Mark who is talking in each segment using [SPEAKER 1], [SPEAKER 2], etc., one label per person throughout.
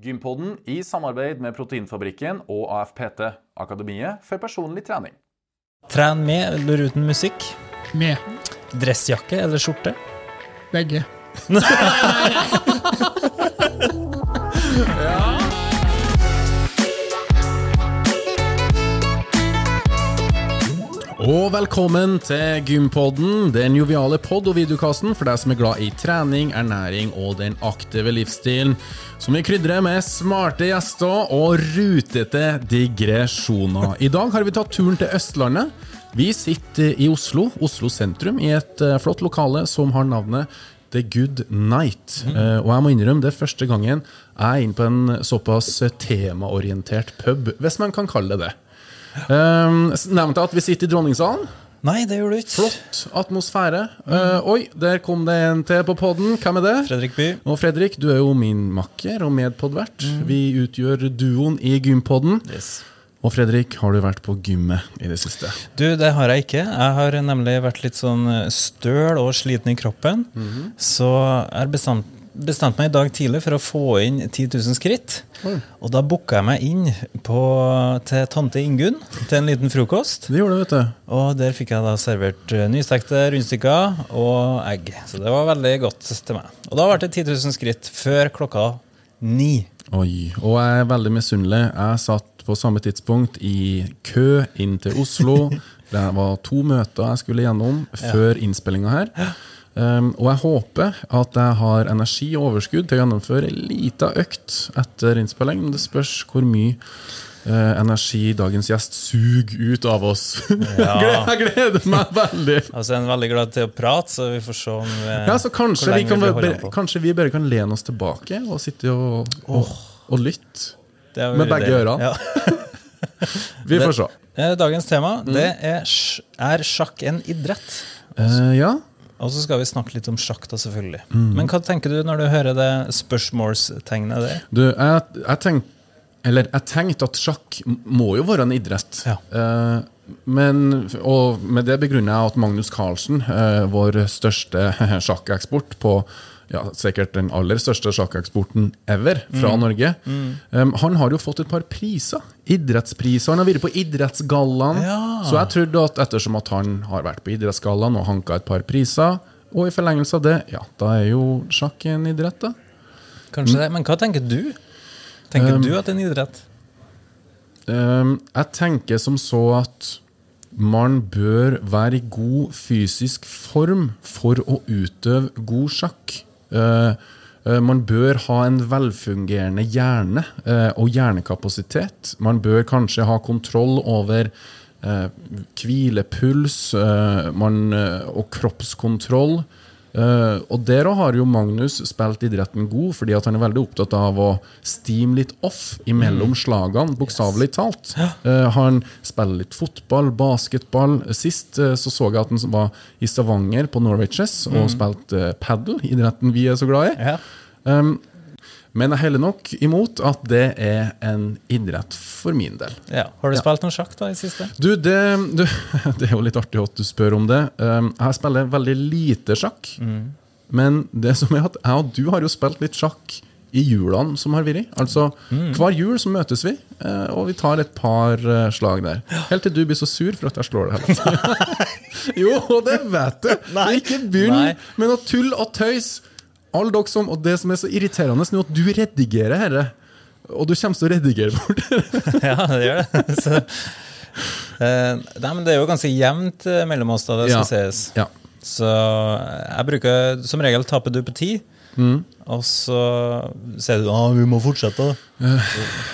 [SPEAKER 1] Gympodden i samarbeid med Proteinfabrikken og AFPT, Akademiet for personlig trening.
[SPEAKER 2] Tren med eller uten musikk.
[SPEAKER 3] Med
[SPEAKER 2] Dressjakke eller skjorte.
[SPEAKER 3] begge.
[SPEAKER 4] Og velkommen til Gympodden, den joviale pod- og videokassen for deg som er glad i trening, ernæring og den aktive livsstilen, som vi krydrer med smarte gjester og rutete digresjoner. I dag har vi tatt turen til Østlandet. Vi sitter i Oslo, Oslo sentrum, i et eh, flott lokale som har navnet The Good Night. Eh, og jeg må innrømme det er første gangen jeg er inne på en såpass temaorientert pub, hvis man kan kalle det det. Um, nevnte jeg at vi sitter i dronningsalen.
[SPEAKER 2] Nei, det gjorde du ikke.
[SPEAKER 4] Flott atmosfære. Eh, oi, der kom det en til på podden. Hvem er det?
[SPEAKER 2] Fredrik By.
[SPEAKER 4] Og Fredrik, du er jo min makker og medpodvert. Vi utgjør duoen i Gympodden. Og Fredrik, har du vært på gymmet i det siste?
[SPEAKER 2] Du, det har jeg ikke. Jeg har nemlig vært litt sånn støl og sliten i kroppen. Så jeg har bestemt, bestemt meg i dag tidlig for å få inn 10 000 skritt. Og da booka jeg meg inn på, til tante Ingunn til en liten frokost.
[SPEAKER 4] Det gjorde du, vet du.
[SPEAKER 2] Og der fikk jeg da servert eh, nystekte rundstykker og egg. Så det var veldig godt til meg. Og da ble det 10 000 skritt før klokka ni.
[SPEAKER 4] Oi, og jeg er veldig misunnelig. Jeg satt på samme tidspunkt i kø inn til Oslo. Det var to møter jeg skulle gjennom før innspillinga her. Um, og jeg håper at jeg har energi og overskudd til å gjennomføre ei lita økt etter innspilling. Men det spørs hvor mye uh, energi dagens gjest suger ut av oss.
[SPEAKER 2] Ja.
[SPEAKER 4] jeg gleder meg veldig!
[SPEAKER 2] Altså, er veldig glad til å prate, så vi får se om vi,
[SPEAKER 4] Ja, så kanskje vi, kan,
[SPEAKER 2] vi
[SPEAKER 4] bare- kanskje vi bare kan lene oss tilbake og sitte og, og, og lytte. Med begge ørene.
[SPEAKER 2] Ja.
[SPEAKER 4] Vi får se.
[SPEAKER 2] Eh, Dagens tema
[SPEAKER 4] Mm.
[SPEAKER 2] det er, er sjakk en idrett?
[SPEAKER 4] Uh, ja.
[SPEAKER 2] Og så skal vi snakke litt om sjakk, da, selvfølgelig.
[SPEAKER 4] Mm.
[SPEAKER 2] Men hva tenker du når du hører det spørsmålstegnet der?
[SPEAKER 4] Du, jeg, jeg tenkte eller jeg tenkte at sjakk må jo være en idrett.
[SPEAKER 2] Ja.
[SPEAKER 4] Uh, men, og med det begrunner jeg at Magnus Carlsen, uh, vår største sjakkeksport på ja, sikkert den aller største sjakkeksporten ever fra
[SPEAKER 2] Mm.
[SPEAKER 4] Norge, eh, han har jo fått et par priser. Idrettspriser. Han har vært på Idrettsgallaen.
[SPEAKER 2] Ja.
[SPEAKER 4] Så jeg trodde at ettersom at han har vært på Idrettsgallaen og hanka et par priser, og i forlengelse av det, ja, da er jo sjakk en idrett, da.
[SPEAKER 2] Kanskje det, Men hva tenker du? Tenker
[SPEAKER 4] Um,
[SPEAKER 2] du at det er en idrett?
[SPEAKER 4] Um, jeg tenker som så at man bør være i god fysisk form for å utøve god sjakk. Eh, eh, man bør ha en velfungerende hjerne eh, og hjernekapasitet. Man bør kanskje ha kontroll over hvilepuls og kroppskontroll. Eh, og der har jo Magnus spilt idretten god, fordi at han er veldig opptatt av å steame litt off imellom slagene, bokstavelig talt. Uh, han spiller litt fotball, basketball. Sist uh, så så jeg at han var i Stavanger på Norwaychess og spilte uh, padel, idretten vi er så glad i.
[SPEAKER 2] Ja.
[SPEAKER 4] Um, men jeg heller nok imot at det er en idrett for min del.
[SPEAKER 2] ja. Har du spilt noe sjakk da i siste?
[SPEAKER 4] Du, det, du, det er jo litt artig at du spør om det. Um, jeg spiller veldig lite sjakk. Men det som er at jeg og du har jo spilt litt sjakk i julene som har vært. Altså, Hver jul så møtes vi, eh, og vi tar et par eh, slag der. Helt til du blir så sur for at jeg slår deg jo, det vet du!
[SPEAKER 2] Nei.
[SPEAKER 4] Ikke begynn med noe tull og tøys. Alle dere som, og Det som er så irriterende, er at du redigerer dette. Og du kommer til å redigere bort
[SPEAKER 2] ja, det gjør det. Så, eh, nei, men det er jo ganske jevnt eh, mellom oss, da, det skal
[SPEAKER 4] Ja.
[SPEAKER 2] sies.
[SPEAKER 4] Ja.
[SPEAKER 2] Så jeg bruker Som regel taper du på ti.
[SPEAKER 4] Mm.
[SPEAKER 2] Og så sier du at vi må fortsette.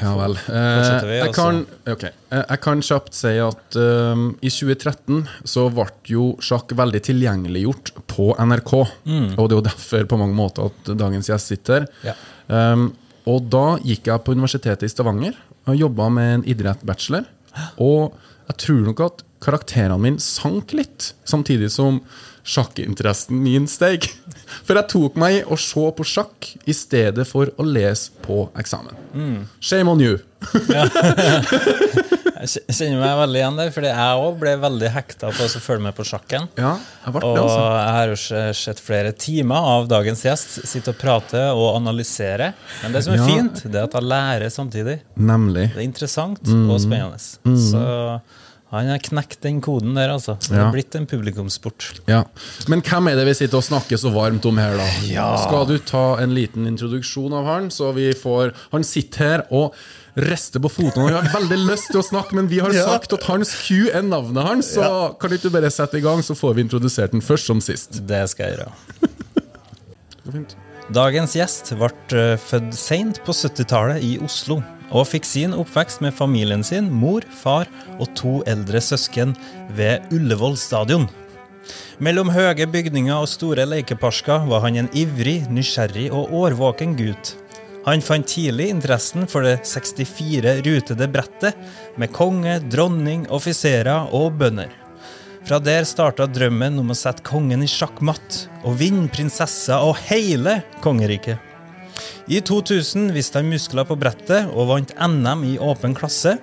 [SPEAKER 4] Ja vel.
[SPEAKER 2] Vi,
[SPEAKER 4] Eh, jeg, kan, ok. Eh, jeg kan kjapt si at um, i 2013 så ble jo sjakk veldig tilgjengeliggjort på NRK. Og det er jo derfor på mange måter at dagens gjest sitter.
[SPEAKER 2] Ja.
[SPEAKER 4] Um, og da gikk jeg på Universitetet i Stavanger og jobba med en idrett-bachelor. Og jeg tror nok at karakterene mine sank litt, samtidig som sjakkinteressen min steg. For jeg tok meg i å se på sjakk i stedet for å lese på eksamen. Shame on you!
[SPEAKER 2] Jeg kjenner meg veldig igjen der, fordi jeg òg ble veldig hekta på å følge med på sjakken.
[SPEAKER 4] Ja, jeg
[SPEAKER 2] Og
[SPEAKER 4] altså.
[SPEAKER 2] jeg har jo sett flere timer av dagens gjest sitte og prate og analysere. Men det som er
[SPEAKER 4] Ja.
[SPEAKER 2] fint, det er at jeg lærer samtidig.
[SPEAKER 4] Nemlig.
[SPEAKER 2] Det er interessant
[SPEAKER 4] Mm.
[SPEAKER 2] og spennende. Så han har knekt den koden der, altså. Det
[SPEAKER 4] Ja.
[SPEAKER 2] blitt en publikumssport.
[SPEAKER 4] Ja. Men hvem er det vi sitter og snakker så varmt om her, da? Skal du ta en liten introduksjon av han, så vi får Han sitter her og rister på fotene. Han har veldig lyst til å snakke, men vi har sagt at hans Q er navnet hans, så kan du ikke bare sette i gang, så får vi introdusert den først som sist.
[SPEAKER 2] Det skal jeg gjøre. Dagens gjest ble eh, født seint på 70-tallet i Oslo, og fikk sin oppvekst med familien sin, mor, far og to eldre søsken ved Ullevål stadion. Mellom høye bygninger og store lekeparsker var han en ivrig, nysgjerrig og årvåken gutt. Han fant tidlig interessen for det 64 rutede brettet, med konge, dronning, offiserer og bønder. Fra der starta drømmen om å sette kongen i sjakkmatt og vinne prinsesser og hele kongeriket. I 2000 viste han muskler på brettet og vant NM i åpen klasse.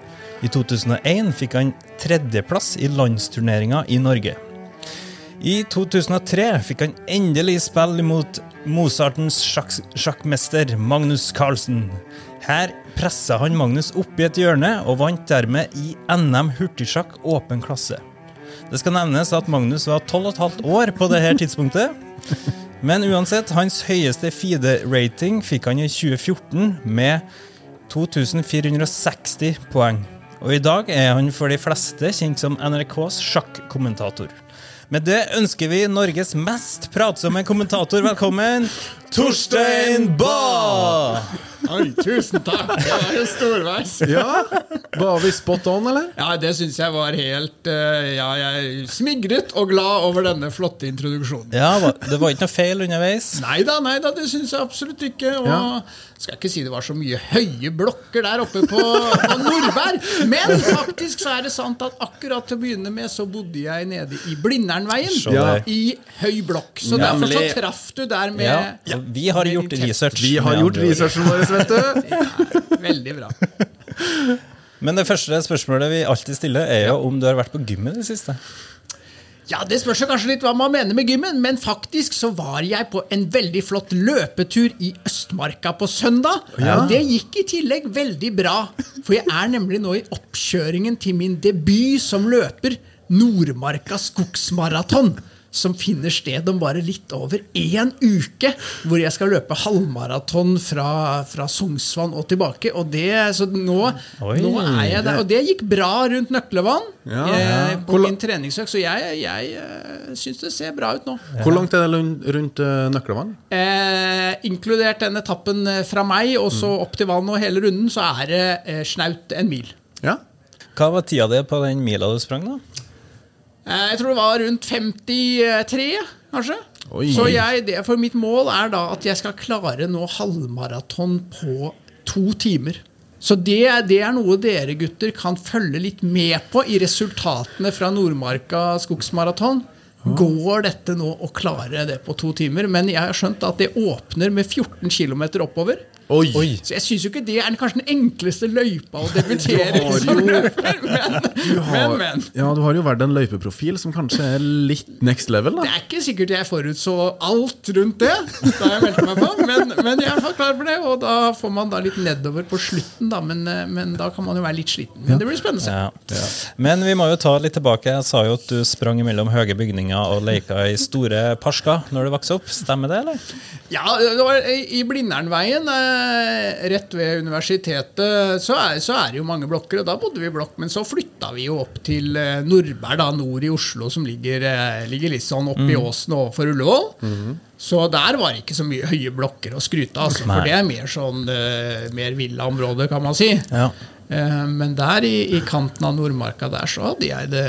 [SPEAKER 2] I 2001 fikk han tredjeplass i landsturneringa i Norge. I 2003 fikk han endelig spille imot Mozartens sjakk sjakkmester Magnus Carlsen. Her pressa han Magnus opp i et hjørne og vant dermed i NM hurtigsjakk åpen klasse. Det skal nevnes at Magnus var 12,5 år på dette tidspunktet. Men uansett, hans høyeste FIDE-rating fikk han i 2014 med 2460 poeng. Og i dag er han for de fleste kjent som NRKs sjakkommentator. Med det ønsker vi Norges mest pratsomme kommentator velkommen, Torstein Bae!
[SPEAKER 3] Oi, tusen takk. Det var jo storveis.
[SPEAKER 4] Ja, Var vi spot on, eller?
[SPEAKER 3] Ja, det syns jeg var helt eh, Ja, jeg smigret og glad over denne flotte introduksjonen.
[SPEAKER 2] Ja, det var ikke noe feil underveis.
[SPEAKER 3] Nei da, nei da, det syns jeg absolutt ikke. Og
[SPEAKER 4] Ja.
[SPEAKER 3] skal ikke si det var så mye høye blokker der oppe på, på Nordberg. Men faktisk så er det sant at akkurat til å begynne med så bodde jeg nede i Blindernveien.
[SPEAKER 2] ja.
[SPEAKER 3] I høy blokk. Så derfor så
[SPEAKER 4] Nemlig.
[SPEAKER 3] traff du der med
[SPEAKER 2] Ja, vi har gjort research.
[SPEAKER 4] Vi har gjort researchen vår, vet du.
[SPEAKER 3] Veldig bra.
[SPEAKER 2] Men det første spørsmålet vi alltid stiller, er jo om du har vært på gymmen i det siste.
[SPEAKER 3] Ja, Det spørs kanskje litt hva man mener med gymmen, men faktisk så var jeg på en veldig flott løpetur i Østmarka på søndag. Og det gikk i tillegg veldig bra, for jeg er nemlig nå i oppkjøringen til min debut som løper, Nordmarka skogsmaraton. Som finner sted om bare litt over én uke. Hvor jeg skal løpe halvmaraton fra, fra Sognsvann og tilbake. Og det, så nå,
[SPEAKER 2] Oi.
[SPEAKER 3] nå er jeg der. Og det gikk bra rundt Nøklevann
[SPEAKER 4] Ja.
[SPEAKER 3] eh, på min treningsøkt, så jeg, jeg eh, syns det ser bra ut nå.
[SPEAKER 4] Hvor langt er det rundt, eh, Nøklevann?
[SPEAKER 3] Eh, inkludert den etappen fra meg og så opp til vannet og hele runden, så er det eh, snaut en mil.
[SPEAKER 4] Ja.
[SPEAKER 2] Hva var tida di på den mila du sprang, da?
[SPEAKER 3] Eh, jeg tror det var rundt 53, kanskje.
[SPEAKER 4] Oi.
[SPEAKER 3] Så jeg, det, for mitt mål er da at jeg skal klare nå halvmaraton på to timer. Så det, det er noe dere gutter kan følge litt med på i resultatene fra Nordmarka skogsmaraton. Går dette nå å klare det på to timer? Men jeg har skjønt at det åpner med 14 km oppover.
[SPEAKER 4] Oi.
[SPEAKER 2] Oi.
[SPEAKER 3] Så jeg syns jo ikke det er kanskje den enkleste løypa å debutere i som løper, men, men, men.
[SPEAKER 4] Ja, du har jo vært en løypeprofil som kanskje er litt next level,
[SPEAKER 3] Det er ikke sikkert jeg forutså alt rundt det, da jeg meldte meg på, men, men jeg er fall klar for det. Og da får man da litt nedover på slutten, da, men, men da kan man jo være litt sliten. Men det blir spennende å se.
[SPEAKER 2] Ja. Men vi må jo ta litt tilbake. Jeg sa jo at du sprang mellom høye bygninger og leka i store parsker når du vokste opp. Stemmer det, eller?
[SPEAKER 3] Ja, det var i i Blindernveien, eh, rett ved universitetet, så er, så er det jo mange blokker. Og da bodde vi i blokk, men så flytta vi jo opp til eh, Nordberg, da, nord i Oslo, som ligger, eh, ligger litt sånn oppi åsen overfor Ullevål. Så der var det ikke så mye høye blokker å skryte av, altså, for det er mer sånn eh, mer villaområde, kan man si.
[SPEAKER 2] Ja.
[SPEAKER 3] Eh, Men der i, i kanten av Nordmarka der så hadde jeg det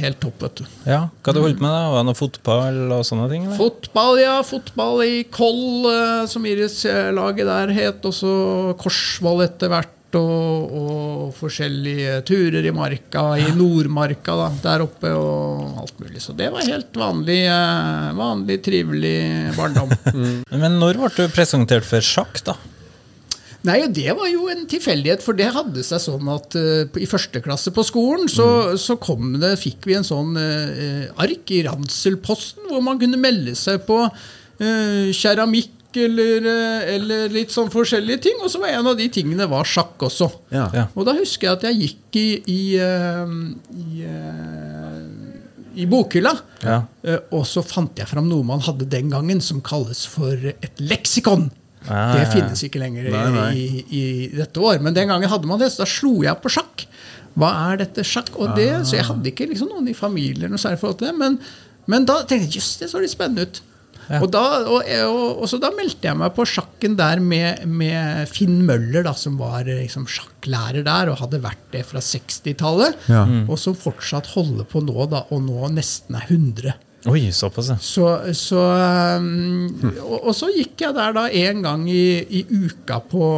[SPEAKER 3] helt topp. vet du.
[SPEAKER 2] ja. Hva hadde du holdt med, da? Var det noe fotball og sånne ting? eller?
[SPEAKER 3] Fotball, ja. Fotball i Koll, eh, som Iris-laget der het. Og så Korsvoll etter hvert. Og, og forskjellige turer i marka, i Nordmarka da, der oppe, og alt mulig. Så det var helt vanlig, eh, vanlig trivelig barndom.
[SPEAKER 2] Men når ble du presentert for sjakk, da?
[SPEAKER 3] Nei, og Det var jo en tilfeldighet, for det hadde seg sånn at uh, i første klasse på skolen så, så kom det, fikk vi en sånn uh, ark i Ranselposten hvor man kunne melde seg på uh, keramikk eller, eller litt sånn forskjellige ting. Og så var en av de tingene var sjakk også.
[SPEAKER 4] Ja.
[SPEAKER 2] Ja.
[SPEAKER 3] Og da husker jeg at jeg gikk i, i, i, i bokhylla.
[SPEAKER 2] Ja.
[SPEAKER 3] Og så fant jeg fram noe man hadde den gangen som kalles for et leksikon.
[SPEAKER 2] Ah,
[SPEAKER 3] det
[SPEAKER 2] ja, ja.
[SPEAKER 3] finnes ikke lenger
[SPEAKER 4] Nei, nei.
[SPEAKER 3] I, i dette år. Men den gangen hadde man det, så da slo jeg på sjakk. Hva er dette sjakk? Og det, Så jeg hadde ikke liksom noen i familien noe særlig forhold til det. Men, men da tenkte jeg jøss, det så litt spennende ut. Og, da, og, og, og så da meldte jeg meg på sjakken der med, med Finn Møller, da, som var liksom sjakklærer der og hadde vært det fra 60-tallet.
[SPEAKER 4] Ja.
[SPEAKER 3] Og som fortsatt holder på nå, da, og nå nesten er 100.
[SPEAKER 2] Oi, såpass, ja.
[SPEAKER 3] Så, så, um, og, og så gikk jeg der da en gang i, i uka på,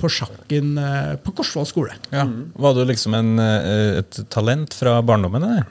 [SPEAKER 3] på sjakken eh, på Korsvoll skole.
[SPEAKER 2] ja. Var du liksom en, eh, et talent fra barndommen? Eller?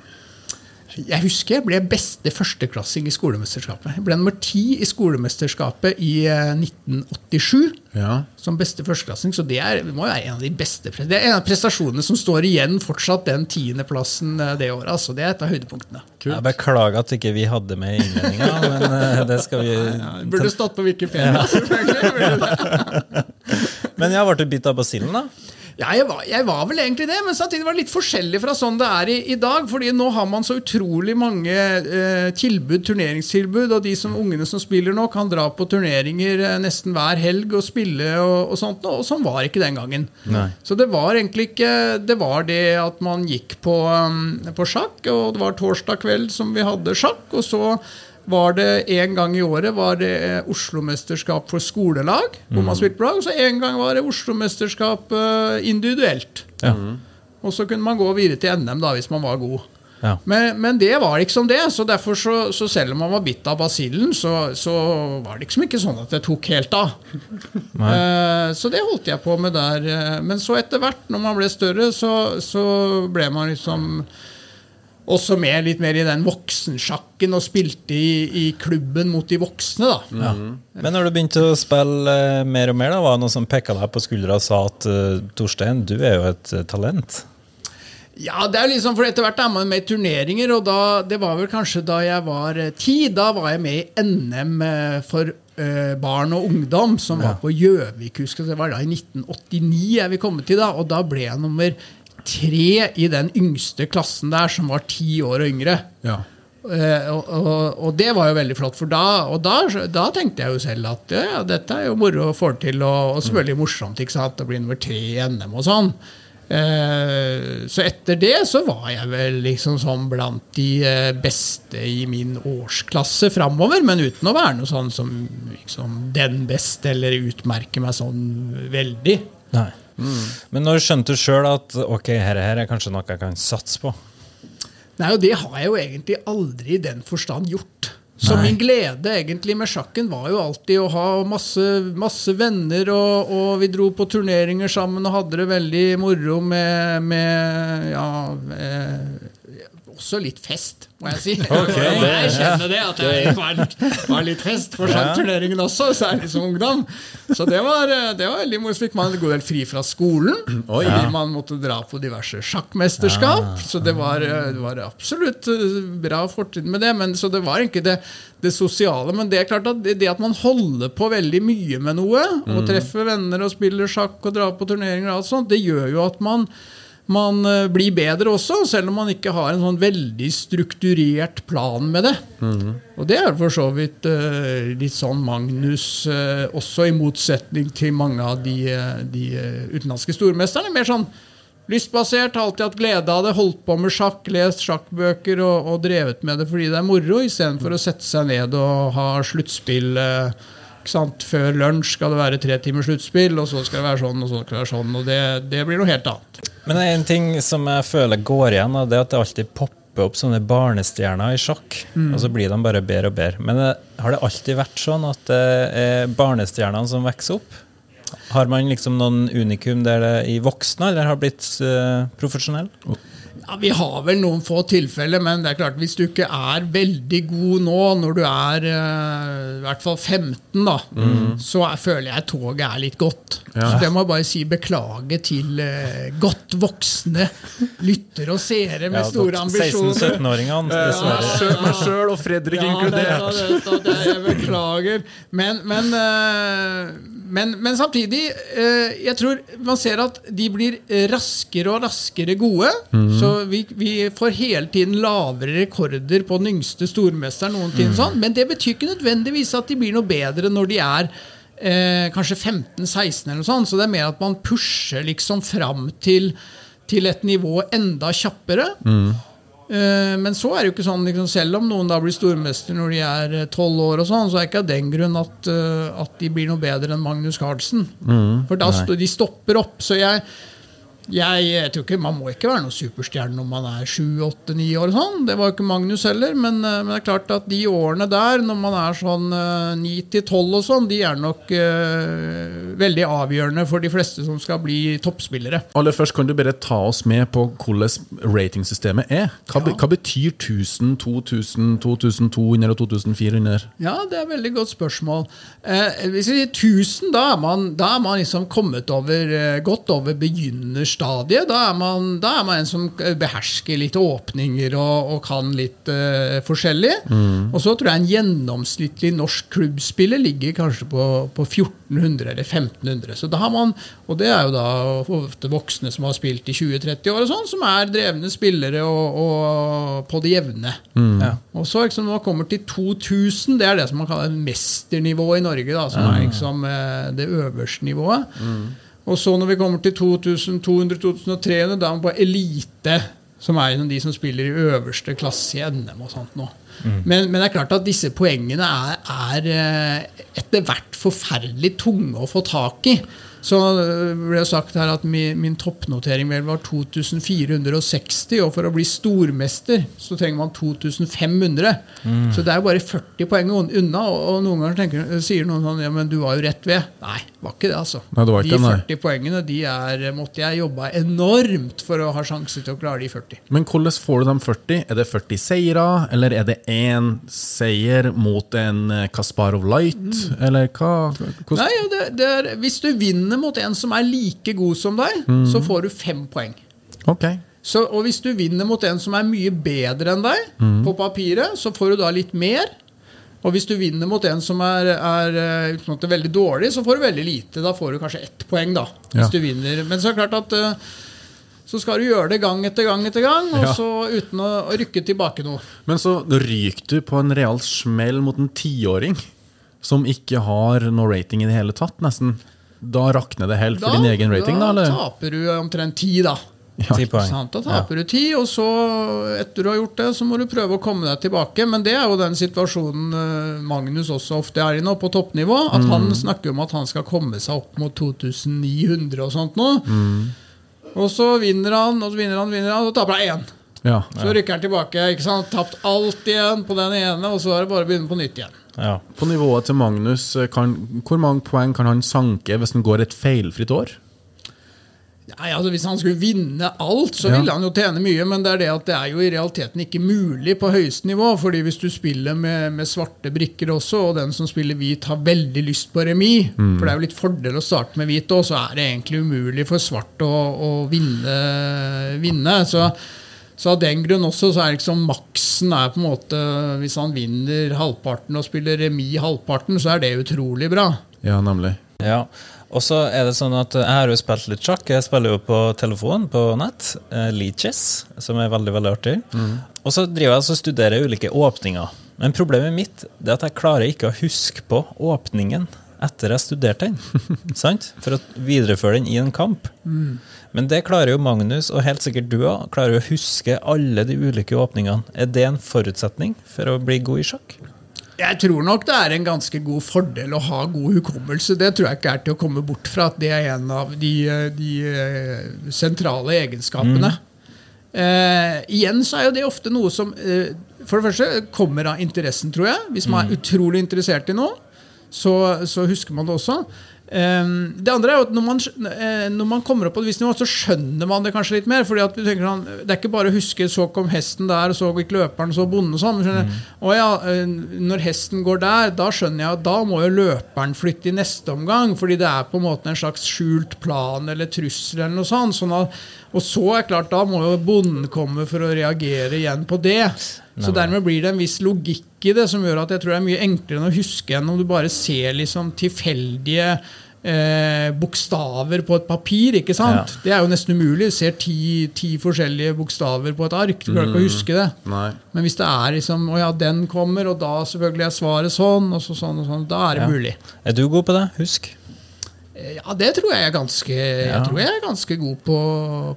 [SPEAKER 3] Jeg husker jeg ble beste førsteklassing i skolemesterskapet. Jeg ble nummer ti i skolemesterskapet i eh, 1987
[SPEAKER 4] Ja.
[SPEAKER 3] som beste førsteklassing. Så det, er, det må jo være en av de beste Det er en av prestasjonene som står igjen fortsatt, den tiendeplassen eh, det året. Altså, det er et av høydepunktene.
[SPEAKER 2] Jeg beklager at ikke vi hadde med innledninga, men eh, det skal vi
[SPEAKER 3] Det burde stått på Wikipedia, selvfølgelig.
[SPEAKER 2] Men jeg ble bitt av basillen, da.
[SPEAKER 3] Ja, jeg var, jeg var vel egentlig det, men samtidig var det litt forskjellig fra sånn det er i, i dag. fordi nå har man så utrolig mange eh, tilbud, turneringstilbud, og de som, ungene som spiller nå, kan dra på turneringer eh, nesten hver helg og spille og, og sånt. Og sånn var ikke den gangen.
[SPEAKER 2] Nei.
[SPEAKER 3] Så det var egentlig ikke Det var det at man gikk på, um, på sjakk, og det var torsdag kveld som vi hadde sjakk, og så var det En gang i året var det eh, Oslo-mesterskap for skolelag, hvor man spilte på lag. Og så en gang var det Oslo-mesterskap eh, individuelt.
[SPEAKER 2] Ja.
[SPEAKER 3] Og så kunne man gå videre til NM da, hvis man var god.
[SPEAKER 2] Ja.
[SPEAKER 3] Men, men det var liksom det. Så derfor så, så selv om man var bitt av basillen, så, så var det liksom ikke sånn at det tok helt av. Eh, så det holdt jeg på med der. Men så etter hvert, når man ble større, så, så ble man liksom også med litt mer i den voksensjakken og spilte i, i klubben mot de voksne, da.
[SPEAKER 2] Men når du begynte å spille eh, mer og mer, da, var det noen som pekka deg på skuldra og sa at eh, Torstein, du er jo et eh, talent?
[SPEAKER 3] Ja, det er liksom, for etter hvert er man med i turneringer, og da, det var vel kanskje da jeg var ti, da var jeg med i NM for barn og ungdom, som var på Gjøvik, husker jeg, det var da i 1989 jeg vil komme til da, og da ble jeg nummer tre i den yngste klassen der, som var ti år og yngre.
[SPEAKER 4] Ja.
[SPEAKER 3] Uh, og, og, og det var jo veldig flott, for da, og da, da tenkte jeg jo selv at ja, dette er jo moro å få til, og, og selvfølgelig morsomt ikke sant, å bli nummer tre i NM og sånn. Uh, så etter det så var jeg vel liksom sånn blant de eh, beste i min årsklasse framover, men uten å være noe sånn som liksom, den beste eller utmerke meg sånn veldig.
[SPEAKER 2] Nei. Men når skjønte du sjøl at ok, her, her er kanskje noe jeg kan satse på?
[SPEAKER 3] Nei, og det har jeg jo egentlig aldri i den forstand gjort. Så
[SPEAKER 2] Nei.
[SPEAKER 3] min glede egentlig med sjakken var jo alltid å ha masse, masse venner, og, og vi dro på turneringer sammen og hadde det veldig moro med, med ja, også litt fest, må jeg si. jeg kjenner det, at det var var litt fest for sjakkturneringen også, særlig som ungdom. Så det var, eh, det var veldig moro. Så fikk man en god del fri fra skolen. fordi Man måtte dra på diverse sjakkmesterskap. Så det var, eh, det var absolutt eh, bra fortid med det. Men, så det var ikke det, det sosiale. Men det er klart at det, det at man holder på veldig mye med noe, og treffer venner og spiller sjakk og drar på turneringer, og alt sånt, det gjør jo at man man eh, blir bedre også, selv om man ikke har en sånn veldig strukturert plan med det. Og det er for så vidt uh, litt sånn Magnus, uh, også i motsetning til mange av de, de utenlandske stormesterne. Mer sånn lystbasert, har alltid hatt glede av det, holdt på med sjakk, lest sjakkbøker og, og drevet med det fordi det er moro, istedenfor å sette seg ned og ha sluttspill. Uh? Før lunsj skal det være tre timers sluttspill, og så skal det være sånn, og så skal det være sånn. Og det, det blir noe helt annet.
[SPEAKER 2] Men det er en ting som jeg føler går igjen, det er at det alltid popper opp sånne barnestjerner i sjakk. Og så blir de bare bedre og bedre. Men eh, har det alltid vært sånn at det er barnestjernene som vokser opp? Har man liksom noen unikum der det i voksne eller har blitt uh, profesjonell?
[SPEAKER 3] Ja, Vi har vel noen få tilfeller, men det er klart hvis du ikke er veldig god nå, når du er uh, i hvert fall 15, da, så er, føler jeg toget er litt godt.
[SPEAKER 4] Ja.
[SPEAKER 3] Så det må jeg bare si beklage til uh, godt voksne lyttere og seere med store ambisjoner.
[SPEAKER 2] 16-17-åringene, dessverre.
[SPEAKER 4] Ja, Meg sjøl og Fredrik
[SPEAKER 3] Ja,
[SPEAKER 4] inkludert.
[SPEAKER 3] det, det, det, jeg beklager. Men, men, eh, men, men samtidig, eh, jeg tror man ser at de blir raskere og raskere gode. Så vi, vi får hele tiden lavere rekorder på den yngste stormesteren. Ting sånn. Men det betyr ikke nødvendigvis at de blir noe bedre når de er eh, kanskje 15-16 eller noe sånt. Så det er mer at man pusher liksom fram til, til et nivå enda kjappere. Eh, Men så er det jo ikke sånn, liksom, selv om noen da blir stormester når de er eh, tolv år, og sånn, så er det ikke av den grunn at, eh, at de blir noe bedre enn Magnus Carlsen. For da de stopper opp. Så jeg, jeg, jeg tror ikke, Man må ikke være noen superstjerne når man er sju, åtte, ni år. sånn. Det var jo ikke Magnus heller. Men, eh, men det er klart at de årene der, når man er sånn ni til tolv og sånn, de er nok uh, veldig avgjørende for de fleste som skal bli toppspillere.
[SPEAKER 4] Aller først kan du bare ta oss med på hvordan ratingsystemet er. Hva,
[SPEAKER 3] Ja.
[SPEAKER 4] hva betyr 1000, 2000, 2200 og 2400?
[SPEAKER 3] Ja, det er et veldig godt spørsmål. Eh, hvis vi sier 1000, da er man, da er man liksom kommet over, eh, godt over begynnerstadiet. Da er, man, da er man en som behersker litt åpninger og, og kan litt uh, forskjellig. Og så tror jeg en gjennomsnittlig norsk klubbspiller ligger kanskje på, på 1400 eller 1500. Så da har man, og det er jo da ofte voksne som har spilt i 20-30 år, og sånn, som er drevne spillere og, og på det jevne.
[SPEAKER 2] Ja.
[SPEAKER 3] Og så liksom, når man kommer til 2000, det er det som man kaller mesternivået i Norge. Da, som er liksom eh, det øverste nivået. Og så når vi kommer til 2200-2300, da er vi på elite. Som er liksom de som spiller i øverste klasse i NM og sånt nå. Men, men det er klart at disse poengene er, er eh, etter hvert forferdelig tunge å få tak i. Så øh, ble det sagt her at min, min toppnotering vel var 2460, og for å bli stormester så trenger man 2500. Så det er jo bare 40 poeng unna, og, og noen ganger tenker, sier noen sånn Ja, men du var jo rett ved. Nei, var ikke det, altså.
[SPEAKER 4] Nei, det var ikke
[SPEAKER 3] de
[SPEAKER 4] 40 nei.
[SPEAKER 3] 40 poengene de er, måtte jeg jobbe enormt for å ha sjanse til å klare de 40.
[SPEAKER 4] Men hvordan får du de 40? Er det 40 seire, eller er det én seier mot en eh, Kasparov Light? Eller hva? hvordan-
[SPEAKER 3] Nei, det, det er, Hvis du vinner mot en som er like god som deg,
[SPEAKER 4] Mm.
[SPEAKER 3] så får du fem poeng.
[SPEAKER 4] Ok.
[SPEAKER 3] Så, og hvis du vinner mot en som er mye bedre enn deg
[SPEAKER 4] Mm.
[SPEAKER 3] på papiret, så får du da litt mer. Og hvis du vinner mot en som er, er eh, i utgangspunktet veldig dårlig, så får du veldig lite. Da får du kanskje ett poeng, da. Hvis
[SPEAKER 4] Ja.
[SPEAKER 3] du vinner. Men så er det klart at eh, så skal du gjøre det gang etter gang etter gang, og
[SPEAKER 4] Ja.
[SPEAKER 3] så uten å, å rykke tilbake noe.
[SPEAKER 4] Men så ryker du på en real smell mot en tiåring som ikke har noe rating i det hele tatt, nesten. Da rakner det helt for din egen rating, da? eller?
[SPEAKER 3] taper du omtrent ti, da.
[SPEAKER 4] Ja.
[SPEAKER 3] Sant? Da taper du ti, og så, etter du har gjort det, så må du prøve å komme deg tilbake. Men det er jo den situasjonen eh, Magnus også ofte er i nå, på toppnivå. At han snakker om at han skal komme seg opp mot 2900 og sånt nå. Og så vinner han, og så vinner han, vinner han, og så taper han én.
[SPEAKER 4] Ja.
[SPEAKER 3] Så rykker han tilbake. ikke sant? Tapt alt igjen på den ene, og så er det bare å begynne på nytt igjen.
[SPEAKER 2] Ja.
[SPEAKER 4] På nivået til Magnus, eh, kan, hvor mange poeng kan han sanke hvis han går et feilfritt år?
[SPEAKER 3] Nei, altså Hvis han skulle vinne alt, så
[SPEAKER 4] Ja.
[SPEAKER 3] ville han jo tjene mye. Men det er det at det er jo i realiteten ikke mulig på høyeste nivå. fordi hvis du spiller med, med svarte brikker også, og den som spiller hvit har veldig lyst på remis For det er jo litt fordel å starte med hvit òg, så er det egentlig umulig for svart å, å vinne. vinne. Så, så av den grunn også så er liksom maksen er på en måte Hvis han vinner halvparten og spiller remis halvparten, så er det utrolig bra.
[SPEAKER 4] Ja, nemlig.
[SPEAKER 2] Ja. Og så er det sånn at Jeg har jo spilt litt sjakk. Jeg spiller jo på telefon på nett. Eh, Leaches, som er veldig veldig artig. Og så driver jeg altså og studerer ulike åpninger. Men problemet mitt er at jeg klarer ikke å huske på åpningen etter jeg studerte den. sant? For å videreføre den i en kamp. Men det klarer jo Magnus, og helt sikkert du òg, klarer å huske alle de ulike åpningene. Er det en forutsetning for å bli god i sjakk?
[SPEAKER 3] Jeg tror nok det er en ganske god fordel å ha god hukommelse. Det tror jeg ikke er til å komme bort fra at det er en av de, de eh, sentrale egenskapene. Eh, igjen så er jo det ofte noe som eh, for det første kommer av interessen, tror jeg. Hvis man er utrolig interessert i noe, så, så husker man det også. Ehm, det andre er at når man, eh, når man kommer opp på et visst nivå, så skjønner man det kanskje litt mer. fordi at du tenker sånn, Det er ikke bare å huske 'så kom hesten der, så gikk løperen, så bonden' sånn. Mm. Å ja, eh, når hesten går der, da skjønner jeg at da må jo løperen flytte i neste omgang. Fordi det er på en måte en slags skjult plan eller trussel eller noe sånt. Sånn at, og så er klart, da må jo bonden komme for å reagere igjen på det. Så dermed blir det en viss logikk i det som gjør at jeg tror det er mye enklere enn å huske enn om du bare ser liksom tilfeldige eh, bokstaver på et papir. ikke sant? Det er jo nesten umulig. Du ser ti, ti forskjellige bokstaver på et ark. Du klarer ikke å huske det.
[SPEAKER 4] Nei.
[SPEAKER 3] Men hvis det er liksom Å ja, den kommer, og da selvfølgelig er svaret sånn, og så sånn og sånn, da er det
[SPEAKER 2] Ja.
[SPEAKER 3] mulig.
[SPEAKER 2] Er du god på det? Husk.
[SPEAKER 3] Eh, Ja, det tror jeg er ganske Jeg tror jeg er ganske god på,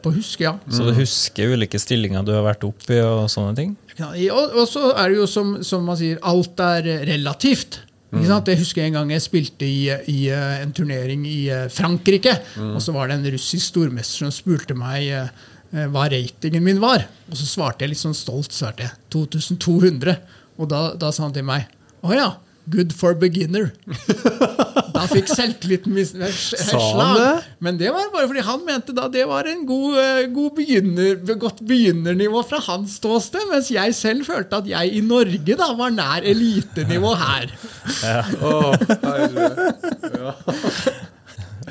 [SPEAKER 3] på å huske, ja.
[SPEAKER 2] Så du husker ulike stillinger du har vært oppi og sånne ting?
[SPEAKER 3] Og, og så er det jo som, som man sier, alt er relativt. Ikke sant? Jeg husker en gang jeg spilte i, i eh, en turnering i Frankrike. Frankrike. Og så var det en russisk stormester som spurte meg eh, eh, hva ratingen min var. Og så svarte jeg litt sånn stolt svarte jeg 2200. Og da, da sa han til meg Å ja, good for beginner. Da fikk selvtilliten slag. Men det var bare fordi han mente da det var en god, eh, god begynner, godt begynnernivå fra hans ståsted, mens jeg selv følte at jeg i Norge da var nær elitenivå her.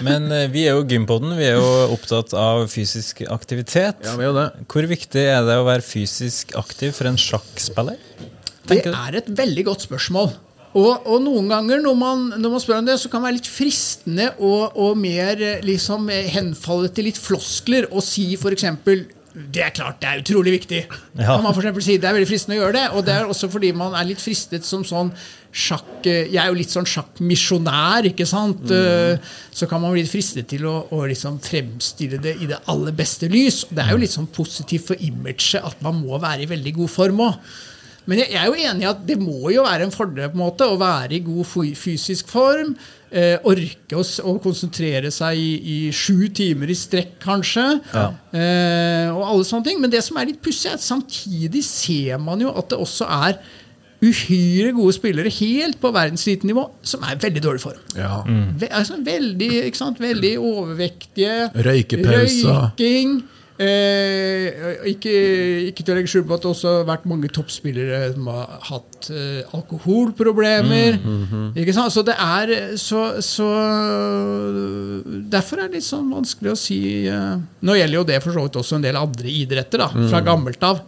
[SPEAKER 2] Men eh, vi er jo Gympodden. Vi er jo opptatt av fysisk aktivitet.
[SPEAKER 4] Ja, vi er det.
[SPEAKER 2] Hvor viktig er det å være fysisk aktiv for en sjakkspiller?
[SPEAKER 3] Det er et veldig godt spørsmål. Og, og noen ganger når man, når man spør om det, så kan det være litt fristende å, og mer eh, liksom eh, henfalle til litt floskler og si f.eks. Det er klart, det er utrolig viktig.
[SPEAKER 2] Ja.
[SPEAKER 3] Kan man for si, Det er veldig fristende å gjøre det. Og det er også fordi man er litt fristet som sånn sjakk Jeg er jo litt sånn sjakkmisjonær, ikke sant? Mm. Så kan man bli litt fristet til å, å liksom fremstille det i det aller beste lys. Det er jo litt sånn positivt for imaget at man må være i veldig god form òg. Men jeg er jo enig i at det må jo være en fordel på en måte å være i god fysisk form. Eh, orke å, konsentrere seg i, i sju timer i strekk, kanskje. Eh, og alle sånne ting. Men det som er litt pussig, er at samtidig ser man jo at det også er uhyre gode spillere helt på verdenselitenivå som er i veldig dårlig form.
[SPEAKER 4] Ja.
[SPEAKER 3] Ve altså veldig, veldig overvektige.
[SPEAKER 4] Røykepauser.
[SPEAKER 3] Røyking. Eh, ikke, ikke til å legge skjul på at det også har vært mange toppspillere som har hatt eh, alkoholproblemer. Ikke sant? Så det er så, så Derfor er det litt sånn vanskelig å si eh, Nå gjelder jo det for så vidt også en del andre idretter da, fra gammelt av.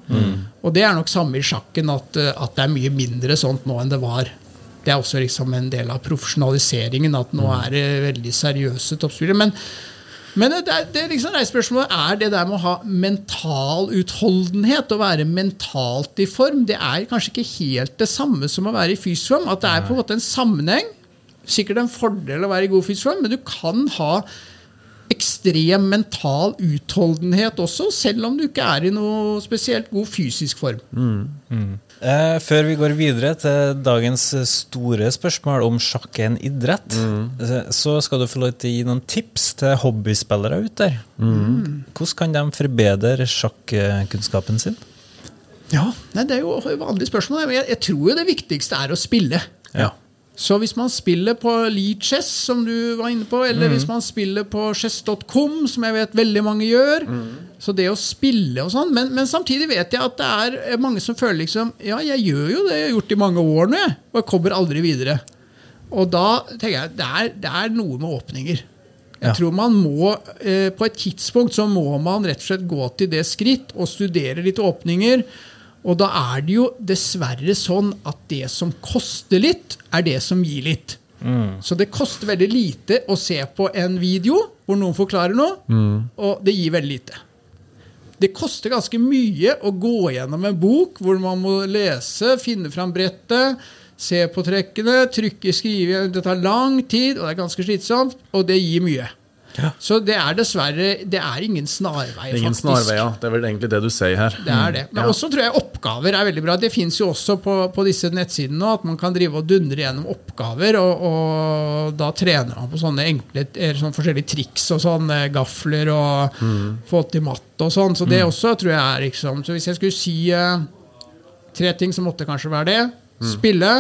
[SPEAKER 3] Og det er nok samme i sjakken, at, eh, at det er mye mindre sånt nå enn det var. Det er også liksom en del av profesjonaliseringen, at nå er det veldig seriøse toppspillere. Men, men det, er- det liksom reiser spørsmålet er det der med å ha mental utholdenhet, å være mentalt i form, det er kanskje ikke helt det samme som å være i fysisk form. At det er på en måte en sammenheng. Sikkert en fordel å være i god fysisk form, men du kan ha ekstrem mental utholdenhet også, selv om du ikke er i noe spesielt god fysisk form.
[SPEAKER 2] Eh, før vi går videre til dagens store spørsmål om sjakk er en idrett, mm. så skal du få lov til å gi noen tips til hobbyspillere ute der. Hvordan kan de forbedre sjakkunnskapen sin?
[SPEAKER 3] Ja, nei, Det er jo et vanlig spørsmål, jeg, jeg tror jo det viktigste er å spille.
[SPEAKER 4] Ja.
[SPEAKER 3] Så hvis man spiller på Lead Chess, som du var inne på, eller hvis man spiller på chess.com, som jeg vet veldig mange gjør Så det å spille og sånn. Men, men samtidig vet jeg at det er mange som føler liksom Ja, jeg gjør jo det jeg har gjort i mange år nå, jeg, og jeg kommer aldri videre. Og da tenker jeg det er, det er noe med åpninger. Jeg
[SPEAKER 2] Ja.
[SPEAKER 3] tror man må, eh, På et tidspunkt så må man rett og slett gå til det skritt og studere litt åpninger. Og da er det jo dessverre sånn at det som koster litt, er det som gir litt. Så det koster veldig lite å se på en video hvor noen forklarer noe, og det gir veldig lite. Det koster ganske mye å gå gjennom en bok hvor man må lese, finne fram brettet, se på trekkene, trykke, skrive. Det tar lang tid, og det er ganske slitsomt, og det gir mye.
[SPEAKER 2] Ja.
[SPEAKER 3] Så det er dessverre Det er ingen snarvei,
[SPEAKER 4] Ingen
[SPEAKER 3] faktisk.
[SPEAKER 4] snarveier. Det er vel egentlig det du sier her.
[SPEAKER 3] Det er det. Men
[SPEAKER 4] Ja.
[SPEAKER 3] også tror jeg oppgaver er veldig bra. Det fins jo også på, på disse nettsidene nå at man kan drive og dundre gjennom oppgaver, og, og da trener man på sånne enkle eller sånne forskjellige triks og sånn, gafler og få til matte og sånn. Så det også tror jeg er liksom Så hvis jeg skulle si eh, tre ting, så måtte det kanskje være det. Spille,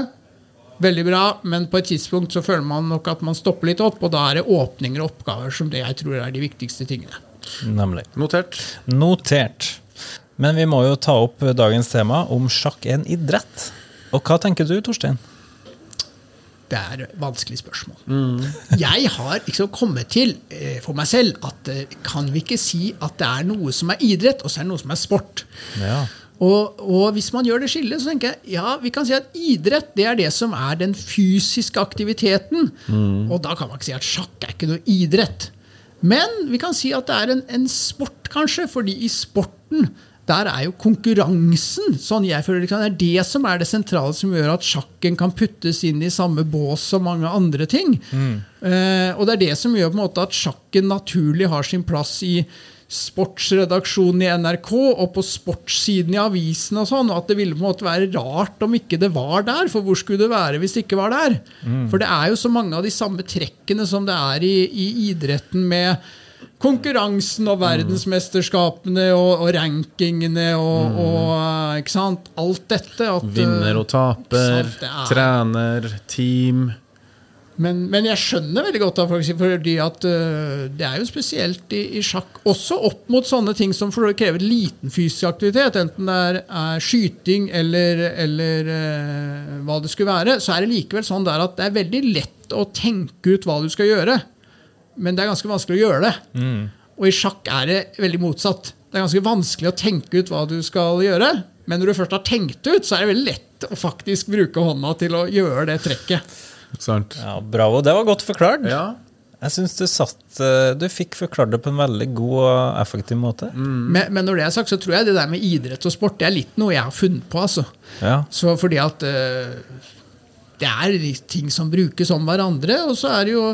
[SPEAKER 3] Veldig bra, men på et tidspunkt så føler man nok at man stopper litt opp, og da er det åpninger og oppgaver som det jeg tror er de viktigste tingene.
[SPEAKER 2] Nemlig.
[SPEAKER 4] Notert.
[SPEAKER 2] Notert. Men vi må jo ta opp dagens tema om sjakk er en idrett. Og hva tenker du, Torstein?
[SPEAKER 3] Det er et vanskelig spørsmål. Jeg har liksom kommet til eh, for meg selv at eh, kan vi ikke si at det er noe som er idrett, og så er det noe som er sport.
[SPEAKER 2] Ja.
[SPEAKER 3] Og, og hvis man gjør det skillet, så tenker jeg ja, vi kan si at idrett det er det som er den fysiske aktiviteten. Og da kan man ikke si at sjakk er ikke noe idrett. Men vi kan si at det er en, en sport, kanskje, fordi i sporten der er jo konkurransen sånn jeg føler det, er det som er det sentrale som gjør at sjakken kan puttes inn i samme bås som mange andre ting. Eh, og det er det som gjør på en måte at sjakken naturlig har sin plass i sportsredaksjonen i NRK og på sportssiden i avisen og sånn, og at det ville på en måte være rart om ikke det var der, for hvor skulle det være hvis det ikke var der? For det er jo så mange av de samme trekkene som det er i, i idretten med konkurransen og verdensmesterskapene og, og rankingene og, og eh, ikke sant? alt dette. At, eh,
[SPEAKER 4] Vinner og taper,
[SPEAKER 3] sant, er-
[SPEAKER 4] trener, team.
[SPEAKER 3] Men, men jeg skjønner veldig godt for folk, fordi at uh, det er jo spesielt i, i sjakk, også opp mot sånne ting som for krever liten fysisk aktivitet, enten det er, er skyting eller, eller uh, hva det skulle være, så er det likevel sånn der at det er veldig lett å tenke ut hva du skal gjøre, men det er ganske vanskelig å gjøre det. Og i sjakk er det veldig motsatt. Det er ganske vanskelig å tenke ut hva du skal gjøre, men når du først har tenkt ut, så er det veldig lett å faktisk bruke hånda til å gjøre det trekket.
[SPEAKER 4] Sant?
[SPEAKER 2] ja, Bravo. Det var godt forklart.
[SPEAKER 4] Ja.
[SPEAKER 2] Jeg syns du satt eh, Du fikk forklart det på en veldig god og effektiv måte.
[SPEAKER 3] Men, men når det er sagt, så tror jeg det der med idrett og sport det er litt noe jeg har funnet på. altså.
[SPEAKER 2] Ja.
[SPEAKER 3] Så fordi at eh, det er ting som brukes om hverandre, og så er det jo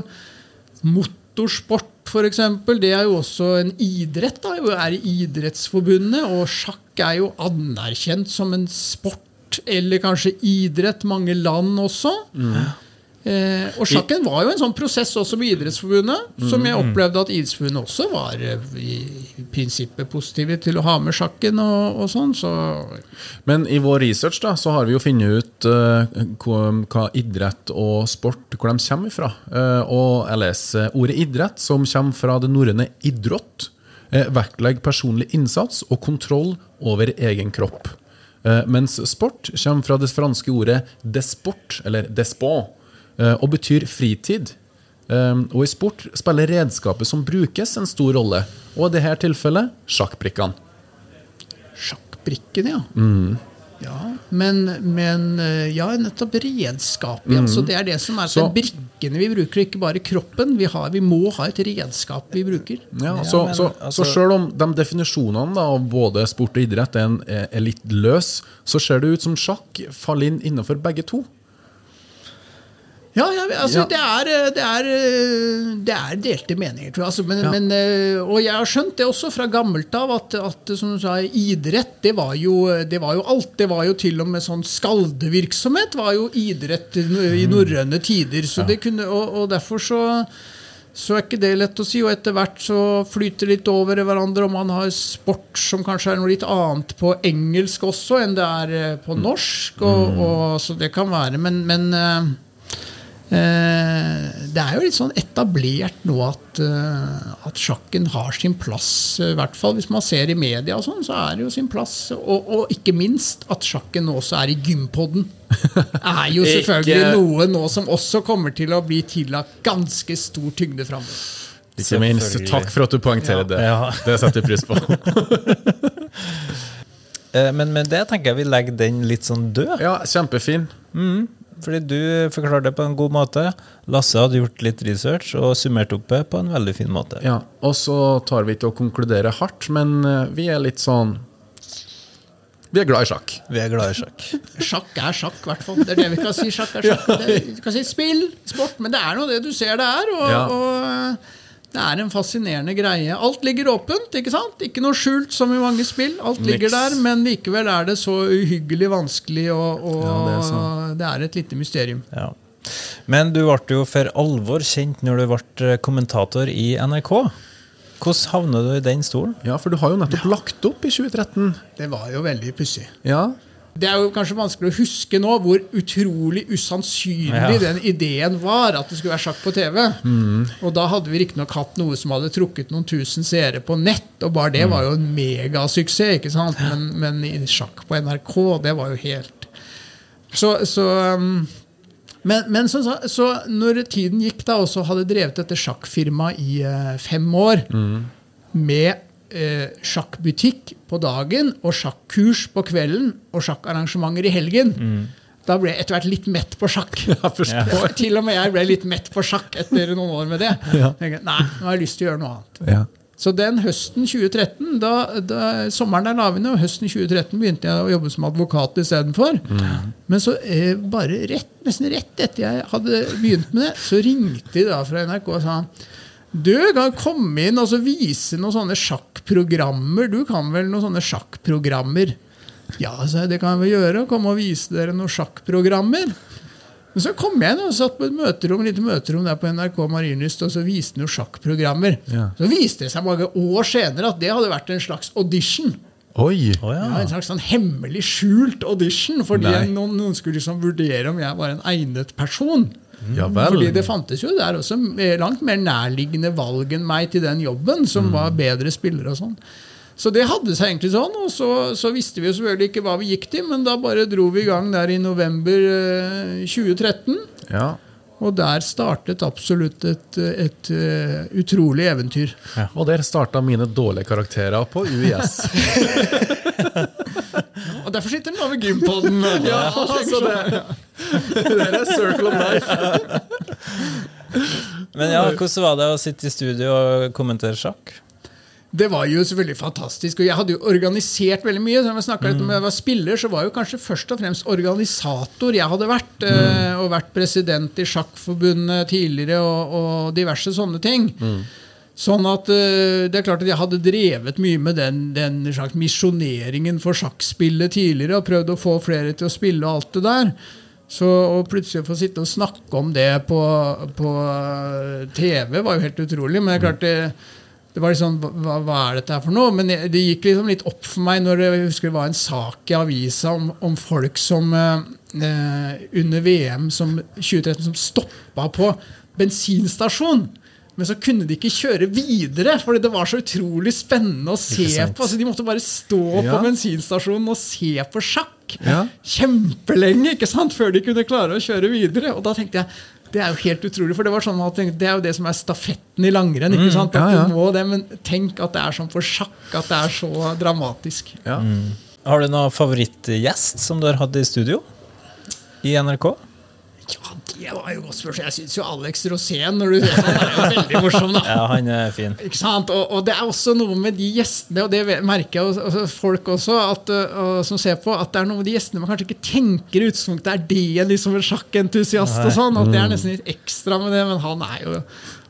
[SPEAKER 3] motorsport, f.eks. Det er jo også en idrett. da, jo er i Idrettsforbundet, og sjakk er jo anerkjent som en sport, eller kanskje idrett, mange land også. Eh, og sjakken var jo en sånn prosess også med Idrettsforbundet, som jeg opplevde at Idrettsforbundet også var eh, i prinsippet positive til å ha med sjakken og, og sånn. Så
[SPEAKER 4] Men i vår research da, så har vi jo funnet ut uh, hva, hva idrett og sport hvor de kommer fra. Uh, og jeg leser ordet idrett, som kommer fra det norrøne idrott. Uh, vektlegger personlig innsats og kontroll over egen kropp. Eh, mens sport kommer fra det franske ordet desport, eller despot, eh, og betyr fritid. Eh, og i sport spiller redskapet som brukes, en stor rolle. Og i dette tilfellet sjakkbrikkene.
[SPEAKER 3] Sjakkbrikken, ja. Ja, men, men eh, ja, nettopp redskap. Ja. Så det er det som er
[SPEAKER 4] Så-
[SPEAKER 3] så, brikkene vi bruker, ikke bare kroppen. Vi, har, vi må ha et redskap vi bruker.
[SPEAKER 4] Ja,
[SPEAKER 2] Ja,
[SPEAKER 4] så,
[SPEAKER 2] men
[SPEAKER 4] så,
[SPEAKER 2] altså-
[SPEAKER 4] så selv om de definisjonene da, av både sport og idrett er, en, er er litt løs, så ser det ut som sjakk faller inn innenfor begge to.
[SPEAKER 3] Ja, ja, altså,
[SPEAKER 4] Ja.
[SPEAKER 3] Det, er, eh, det, er, eh, det er delte meninger, tror jeg. Altså, men,
[SPEAKER 4] Ja.
[SPEAKER 3] men, eh, og jeg har skjønt det også fra gammelt av, at, at som du sa, idrett det var, jo, det var jo alt. Det var jo til og med sånn skaldevirksomhet var jo idrett i norrøne tider. Så det kunne, og, og derfor så så er ikke det lett å si, og etter hvert så flyter det litt over i hverandre, og man har sport som kanskje er noe litt annet på engelsk også enn det er på norsk, og, og så det kan være, men, men det er jo litt sånn etablert nå at, eh, at sjakken har sin plass, eh, i hvert fall hvis man ser i media og sånn, så er det jo sin plass, og, og ikke minst at sjakken nå også er i gympodden. er jo selvfølgelig
[SPEAKER 4] Ikke-
[SPEAKER 3] noe nå som også kommer til å bli tillagt ganske stor tyngde framover.
[SPEAKER 4] Ikke minst, takk for at du poengterer det.
[SPEAKER 2] Ja.
[SPEAKER 4] Det setter jeg pris på.
[SPEAKER 2] Eh, Men med det tenker jeg vi legger den litt sånn død.
[SPEAKER 4] Ja, kjempefin.
[SPEAKER 2] Fordi du forklarte det på en god måte. Lasse hadde gjort litt research og summert opp det på en veldig fin måte.
[SPEAKER 4] Ja, og så tar vi ikke å konkludere hardt, men eh, vi er litt sånn Vi er glad i sjakk.
[SPEAKER 2] Vi er glad i sjakk.
[SPEAKER 3] Sjakk er sjakk, i hvert fall. Det er det vi kan si. Sjakk er sjakk. Det, vi kan si spill, sport, men det er nå det du ser det er. Og,
[SPEAKER 4] Ja.
[SPEAKER 3] og det er en fascinerende greie. Alt ligger åpent, ikke sant? Ikke noe skjult som i mange spill. Alt ligger der, men likevel er det så uhyggelig vanskelig, og, og
[SPEAKER 4] Ja, det
[SPEAKER 3] det,
[SPEAKER 4] er
[SPEAKER 3] er et lite mysterium.
[SPEAKER 2] Ja. Men du ble jo for alvor kjent når du ble kommentator i NRK. Hvordan havnet du i den stolen?
[SPEAKER 4] Ja, for du har jo nettopp lagt opp i 2013.
[SPEAKER 3] Det var jo veldig pussig.
[SPEAKER 4] Ja,
[SPEAKER 3] Det er jo kanskje vanskelig å huske nå hvor utrolig usannsynlig
[SPEAKER 2] Ja.
[SPEAKER 3] den ideen var, at det skulle være sjakk på TV. Og da hadde vi riktignok hatt noe som hadde trukket noen tusen seere på nett, og bare det var jo en megasuksess. ikke sant? Men, men i sjakk på NRK, det var jo helt Så, så um, men, men så, så, når tiden gikk, da, og så hadde drevet dette sjakkfirmaet i uh, fem år, med eh, sjakkbutikk på dagen og sjakkurs på kvelden og sjakkarrangementer i helgen, da ble jeg etter hvert litt mett på sjakk. Og Til og med jeg ble litt mett på sjakk etter noen år med det. Tenkte, Nei, nå har jeg lyst til å gjøre noe annet.
[SPEAKER 4] Ja.
[SPEAKER 3] Så den høsten 2013, da, da, sommeren er lavende, og høsten 2013 begynte jeg å jobbe som advokat istedenfor. Men så eh, bare rett, nesten rett etter jeg hadde begynt med det, så ringte de da fra NRK og sa du kan komme inn og så vise noen sånne sjakkprogrammer. Du kan vel noen sånne sjakkprogrammer? Ja, sa jeg, det kan jeg vel gjøre. Komme og vise dere noen sjakkprogrammer. Men så kom jeg inn og satt på et møterom, et lite møterom der på NRK Marienlyst, og så viste han jo sjakkprogrammer.
[SPEAKER 4] Ja.
[SPEAKER 3] Så viste det seg mange år senere at det hadde vært en slags audition.
[SPEAKER 4] Oi!
[SPEAKER 2] Oh, ja.
[SPEAKER 3] Ja, en slags sånn hemmelig skjult audition, fordi noen, noen skulle liksom vurdere om jeg var en egnet person.
[SPEAKER 4] Ja vel.
[SPEAKER 3] Fordi det fantes jo der også eh, langt mer nærliggende valg enn meg til den jobben, som var bedre spillere og sånn. Så det hadde seg egentlig sånn, og så, så visste vi jo selvfølgelig ikke hva vi gikk til, men da bare dro vi i gang der i november eh, 2013.
[SPEAKER 4] Ja.
[SPEAKER 3] Og der startet absolutt et, et, et utrolig eventyr.
[SPEAKER 4] Og der starta mine dårlige karakterer på UiS.
[SPEAKER 3] Og derfor sitter den nå ved gympodden.
[SPEAKER 4] ja, altså det, det er circle of life.
[SPEAKER 2] Men ja, hvordan var det å sitte i studio og kommentere sjakk?
[SPEAKER 3] Det var jo selvfølgelig fantastisk. Og jeg hadde jo organisert veldig mye. Så når jeg litt om jeg var spiller, så var jeg jo kanskje først og fremst organisator jeg hadde vært. eh, Og vært president i Sjakkforbundet tidligere og, og diverse sånne ting. Sånn at eh, det er klart at jeg hadde drevet mye med den, den slags misjoneringen for sjakkspillet tidligere og prøvd å få flere til å spille og alt det der. Så å plutselig få sitte og snakke om det på, på eh, TV var jo helt utrolig. Men det er klart det, det var liksom, hva, hva er dette her for noe? Men det, gikk liksom litt opp for meg når det, jeg husker det var en sak i avisa om, om folk som eh, eh, under VM som 2013 som stoppa på bensinstasjon. Men så kunne de ikke kjøre videre, fordi det var så utrolig spennende å se på. Altså, de måtte bare stå
[SPEAKER 4] Ja.
[SPEAKER 3] på bensinstasjonen og se på sjakk
[SPEAKER 4] Ja.
[SPEAKER 3] kjempelenge ikke sant? før de kunne klare å kjøre videre. Og da tenkte jeg det er jo helt utrolig, for det var sånn at tenkte, det er jo det som er stafetten i langrenn. ikke sant? At
[SPEAKER 4] Mm, ja, ja.
[SPEAKER 3] du må det, Men tenk at det er sånn for sjakk, at det er så dramatisk.
[SPEAKER 4] Ja.
[SPEAKER 2] Har du noen favorittgjest som du har hatt i studio? I NRK?
[SPEAKER 3] Ja, det var jo godt spørsmål. Jeg syns jo Alex Rosén når du ser sånn, er jo veldig morsom, da.
[SPEAKER 2] Ja, han er fin.
[SPEAKER 3] Ikke sant? Og, og det er også noe med de gjestene, og det merker jeg også, folk også at, og, som ser på, at det er noe med de gjestene man kanskje ikke tenker i utgangspunktet er det liksom en sjakkentusiast og sånn. At det er nesten litt ekstra med det, men han er jo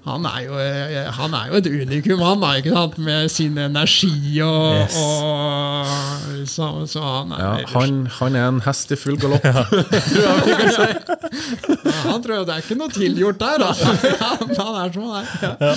[SPEAKER 3] han er, jo, eh, han er jo et unikum, han da, ikke sant? med sin energi og,
[SPEAKER 2] Yes.
[SPEAKER 3] og så, så han er
[SPEAKER 4] Ja, han, han er en hest i full galopp.
[SPEAKER 3] Ja, han tror jeg det er ikke noe tilgjort der. Altså. Han, han er som han er. Ja.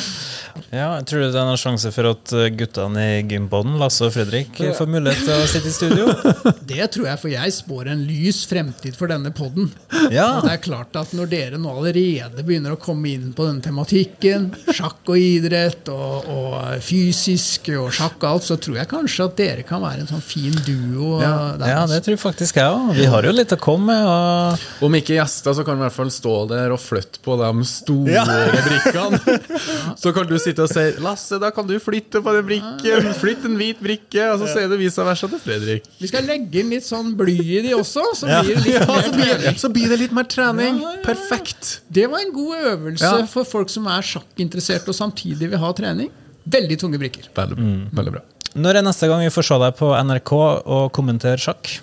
[SPEAKER 2] Ja, Tror du det er noen sjanse for at uh, guttene i gymbånden, Lasse og Fredrik, får mulighet til å sitte i studio?
[SPEAKER 3] Det tror jeg, for jeg spår en lys fremtid for denne podden.
[SPEAKER 2] Ja.
[SPEAKER 3] Det er klart at Når dere nå allerede begynner å komme inn på denne tematikken, sjakk og idrett og, og fysisk og sjakk og alt, så tror jeg kanskje at dere kan være en sånn fin duo.
[SPEAKER 4] Ja.
[SPEAKER 3] der,
[SPEAKER 2] Ja, det tror jeg faktisk jeg òg. Vi har jo litt å komme med. Og
[SPEAKER 4] Om ikke gjester, så kan vi i hvert fall stå der og flytte på de store brikkene. Så kan du sitte og sier 'Lasse, da kan du flytte på den brikken'. Flytt en hvit brikke, og så sier du vice versa til Fredrik.
[SPEAKER 3] Vi skal legge inn litt sånn bly i de også, så blir det litt
[SPEAKER 4] Ja,
[SPEAKER 3] mer
[SPEAKER 4] så, blir,
[SPEAKER 3] trening.
[SPEAKER 4] så blir det litt mer trening.
[SPEAKER 3] Ja, ja, ja.
[SPEAKER 4] Perfekt.
[SPEAKER 3] Det var en god øvelse
[SPEAKER 4] Ja.
[SPEAKER 3] for folk som er sjakkinteresserte og samtidig vil ha trening. Veldig tunge brikker.
[SPEAKER 4] Veldig, veldig bra.
[SPEAKER 2] når er neste gang vi får se deg på NRK og kommentere sjakk?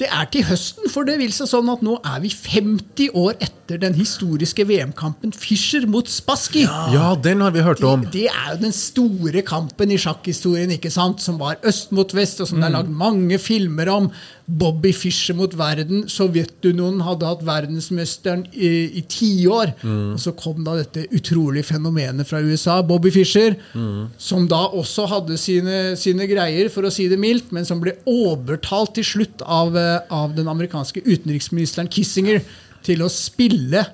[SPEAKER 3] Det er til høsten, for det vil seg sånn at nå er vi 50 år etter den historiske VM-kampen Fischer mot Spassky.
[SPEAKER 4] Ja, den har vi hørt om.
[SPEAKER 3] Det er jo den store kampen i sjakkhistorien, ikke sant? som var øst mot vest, og som det er lagd mange filmer om. Bobby Fischer mot verden. Sovjetunionen hadde hatt verdensmesteren i, i tiår. Og så kom da dette utrolige fenomenet fra USA, Bobby Fischer, som da også hadde sine, sine greier, for å si det mildt, men som ble overtalt til slutt av, eh, av den amerikanske utenriksministeren Kissinger til å spille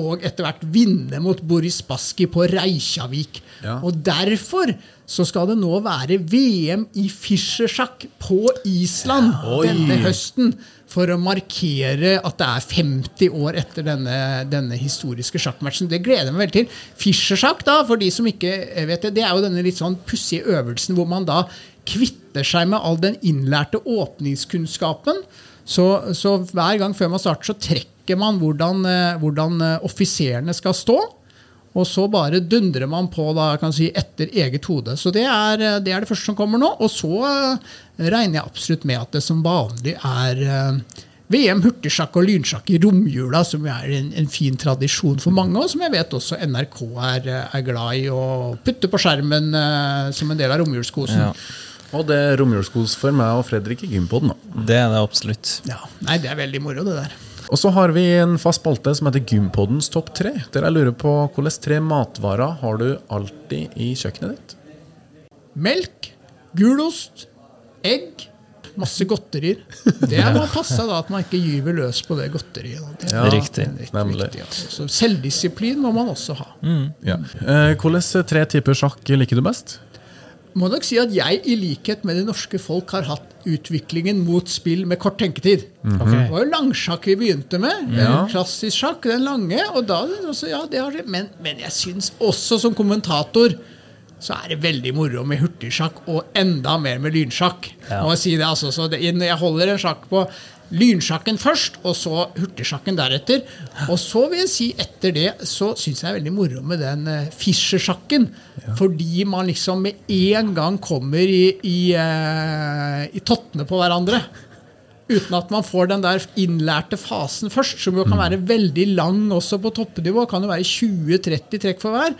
[SPEAKER 3] og etter hvert vinne mot Boris Baski på Reykjavik.
[SPEAKER 4] Ja.
[SPEAKER 3] Og derfor så skal det nå være VM i Fischersjakk på Island
[SPEAKER 4] ja,
[SPEAKER 3] denne høsten. For å markere at det er 50 år etter denne, denne historiske sjakkmatchen. Det gleder jeg meg veldig til. Fischersjakk, da, for de som ikke vet det, det er jo denne litt sånn pussige øvelsen hvor man da kvitter seg med all den innlærte åpningskunnskapen. Så, så hver gang før man starter, så trekker man hvordan, eh, hvordan eh, offiserene skal stå. Og så bare dundrer man på da, kan si, etter eget hode. Så det er, eh, det er det første som kommer nå. Og så regner jeg absolutt med at det som vanlig er VM hurtigsjakk og lynsjakk i romjula, som er en, en fin tradisjon for mange, og som jeg vet også NRK er, er glad i å putte på skjermen som en del av romjulskosen.
[SPEAKER 2] Ja.
[SPEAKER 3] Ja.
[SPEAKER 4] Og det er romjulskos for meg og Fredrik i Gympoden.
[SPEAKER 2] Det er det absolutt.
[SPEAKER 3] Nei, det er veldig moro, det der.
[SPEAKER 4] Og så har vi en fast spalte som heter Gympoddens topp tre. Der jeg lurer på hvilke tre matvarer har du alltid i kjøkkenet ditt?
[SPEAKER 3] Melk, gulost, egg, masse godterier. Det må passe da at man ikke gyver løs på det godteriet. Det er
[SPEAKER 4] Ja,
[SPEAKER 2] Riktig.
[SPEAKER 3] er
[SPEAKER 4] nemlig.
[SPEAKER 3] viktig, altså. Så selvdisiplin må man også ha.
[SPEAKER 4] Ja. Eh, Hvilke tre typer sjakk liker du best?
[SPEAKER 3] Må nok si at jeg, i likhet med det norske folk, har hatt utviklingen mot spill med kort tenketid. Det var jo langsjakk vi begynte med.
[SPEAKER 4] Ja.
[SPEAKER 3] Klassisk sjakk, den lange. og da, også, ja, det har, det- men, men jeg syns også som kommentator så er det veldig moro med hurtigsjakk, og enda mer med lynsjakk.
[SPEAKER 2] Ja.
[SPEAKER 3] Må jeg si det, altså, så det, jeg holder en sjakk på lynsjakken først, og så hurtigsjakken deretter. Og så vil jeg si etter det så syns jeg det er veldig moro med den uh, Fischer-sjakken. Fordi man liksom med en gang kommer i, i, uh, i tottene på hverandre. Uten at man får den der innlærte fasen først, som jo kan være veldig lang også på toppnivå. Kan jo være 20-30 trekk for hver.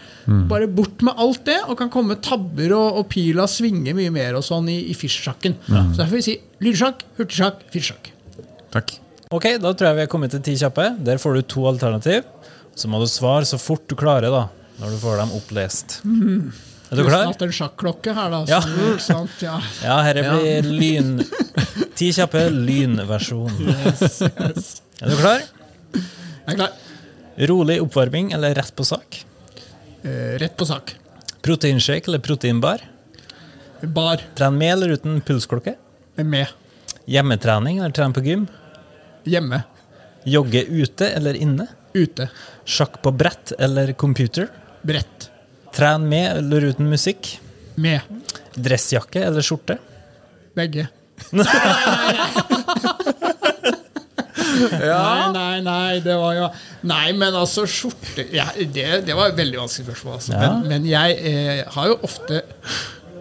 [SPEAKER 3] Bare bort med alt det, og kan komme tabber og, og pila svinge mye mer og sånn i, i Fischer-sjakken. Så derfor vil jeg si lynsjakk, hurtigsjakk, Fischer-sjakk.
[SPEAKER 4] Takk.
[SPEAKER 2] Ok, da tror jeg vi er kommet til ti kjappe. Der får du to alternativ. Så må du svare så fort du klarer, da. Når du får dem opplest. Er du klar?
[SPEAKER 3] hatt en sjakklokke her, da.
[SPEAKER 2] Ja.
[SPEAKER 3] Så, sant? Ja.
[SPEAKER 2] Ja, her blir lyn... Ti kjappe lynversjon. Er du klar?
[SPEAKER 3] Jeg er klar.
[SPEAKER 2] Rolig oppvarming eller rett på sak?
[SPEAKER 3] Eh, rett på sak.
[SPEAKER 2] Proteinshake eller proteinbar?
[SPEAKER 3] Bar
[SPEAKER 2] Tren med eller uten pulsklokke?
[SPEAKER 3] med.
[SPEAKER 2] Hjemmetrening eller tren på gym?
[SPEAKER 3] Hjemme.
[SPEAKER 2] Jogge ute eller inne?
[SPEAKER 3] Ute.
[SPEAKER 2] Sjakk på brett eller computer?
[SPEAKER 3] Brett.
[SPEAKER 2] Tren med eller uten musikk?
[SPEAKER 3] Med.
[SPEAKER 2] Dressjakke eller skjorte?
[SPEAKER 3] Begge. Nei, nei, nei, det var jo Nei, men altså, skjorte ja, det, det var et veldig vanskelig spørsmål. Altså.
[SPEAKER 2] Ja.
[SPEAKER 3] Men, men jeg eh, har jo ofte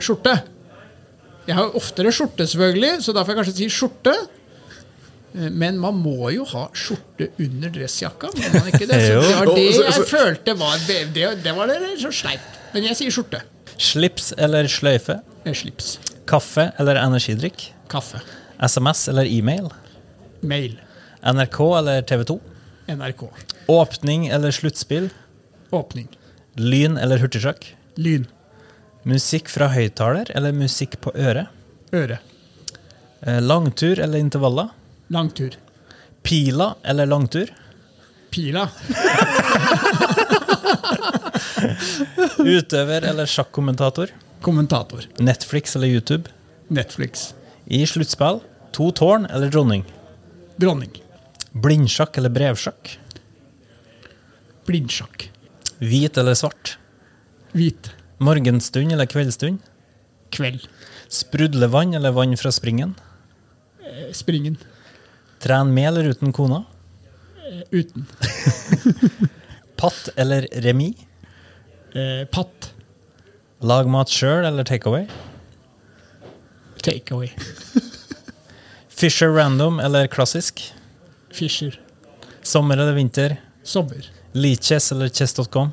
[SPEAKER 3] skjorte. Jeg har jo oftere skjorte, selvfølgelig, så da får jeg kanskje si skjorte. Eh, Men man må jo ha skjorte under dressjakka, må man ikke det? Så det var det jeg følte var Det, det, det var det så sleip. Men jeg sier skjorte.
[SPEAKER 2] Slips eller sløyfe?
[SPEAKER 3] Eh, Slips.
[SPEAKER 2] Kaffe eller energidrikk?
[SPEAKER 3] Kaffe.
[SPEAKER 2] SMS eller e-mail?
[SPEAKER 3] Mail.
[SPEAKER 2] NRK eller TV 2?
[SPEAKER 3] NRK.
[SPEAKER 2] Åpning eller sluttspill?
[SPEAKER 3] Åpning.
[SPEAKER 2] Lyn eller hurtigsjakk?
[SPEAKER 3] Lyn.
[SPEAKER 2] Musikk fra høyttaler eller musikk på øret?
[SPEAKER 3] Øre.
[SPEAKER 2] Eh, Langtur eller intervaller?
[SPEAKER 3] Langtur.
[SPEAKER 2] Pila eller langtur?
[SPEAKER 3] Pila.
[SPEAKER 2] Utøver eller sjakkommentator?
[SPEAKER 3] Kommentator.
[SPEAKER 2] Netflix eller YouTube?
[SPEAKER 3] Netflix.
[SPEAKER 2] I sluttspill? To tårn eller dronning?
[SPEAKER 3] Dronning.
[SPEAKER 2] Blindsjakk eller brevsjakk?
[SPEAKER 3] Blindsjakk.
[SPEAKER 2] Hvit eller svart?
[SPEAKER 3] Hvit.
[SPEAKER 2] Morgenstund eller kveldsstund?
[SPEAKER 3] Kveld.
[SPEAKER 2] Sprudlevann eller vann fra springen?
[SPEAKER 3] Eh, Springen.
[SPEAKER 2] Tren med eller uten kona?
[SPEAKER 3] Eh, Uten.
[SPEAKER 2] Patt eller remis?
[SPEAKER 3] Eh, Patt.
[SPEAKER 2] Lag mat sjøl eller takeaway?
[SPEAKER 3] Takeaway.
[SPEAKER 2] Fisher random eller klassisk?
[SPEAKER 3] Fischer.
[SPEAKER 2] Sommer eller vinter?
[SPEAKER 3] Sommer.
[SPEAKER 2] Leaches eller chess.com?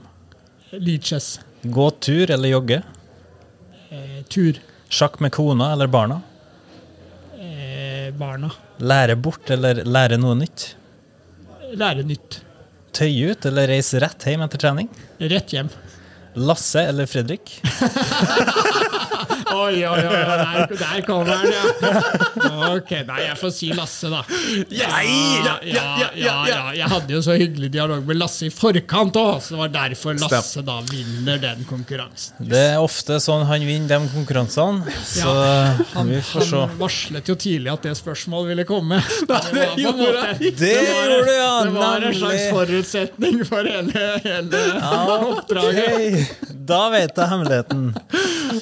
[SPEAKER 3] Leaches.
[SPEAKER 2] Gå tur eller jogge?
[SPEAKER 3] Eh, Tur.
[SPEAKER 2] Sjakk med kona eller barna?
[SPEAKER 3] Barna.
[SPEAKER 2] Lære bort eller lære noe nytt?
[SPEAKER 3] Lære nytt.
[SPEAKER 2] Tøye ut eller reise rett hjem etter trening?
[SPEAKER 3] Rett hjem.
[SPEAKER 2] Lasse eller Fredrik?
[SPEAKER 3] Oi, Oi, oi, oi, der, der kommer den, ja. Ok, nei, jeg får si Lasse, da. Ja, ja, ja, ja, Jeg hadde jo så hyggelig dialog med Lasse i forkant òg, så det var derfor Lasse da vinner den konkurransen.
[SPEAKER 2] Det er ofte sånn han vinner de konkurransene, så
[SPEAKER 3] Han,
[SPEAKER 2] vi får se.
[SPEAKER 3] han varslet jo tidlig at det spørsmålet ville komme.
[SPEAKER 4] det
[SPEAKER 3] var på
[SPEAKER 4] gjorde han!
[SPEAKER 2] Det
[SPEAKER 3] var-
[SPEAKER 2] gjorde du, ja,
[SPEAKER 3] Det var en slags forutsetning for hele, hele oppdraget.
[SPEAKER 2] Da vet jeg hemmeligheten.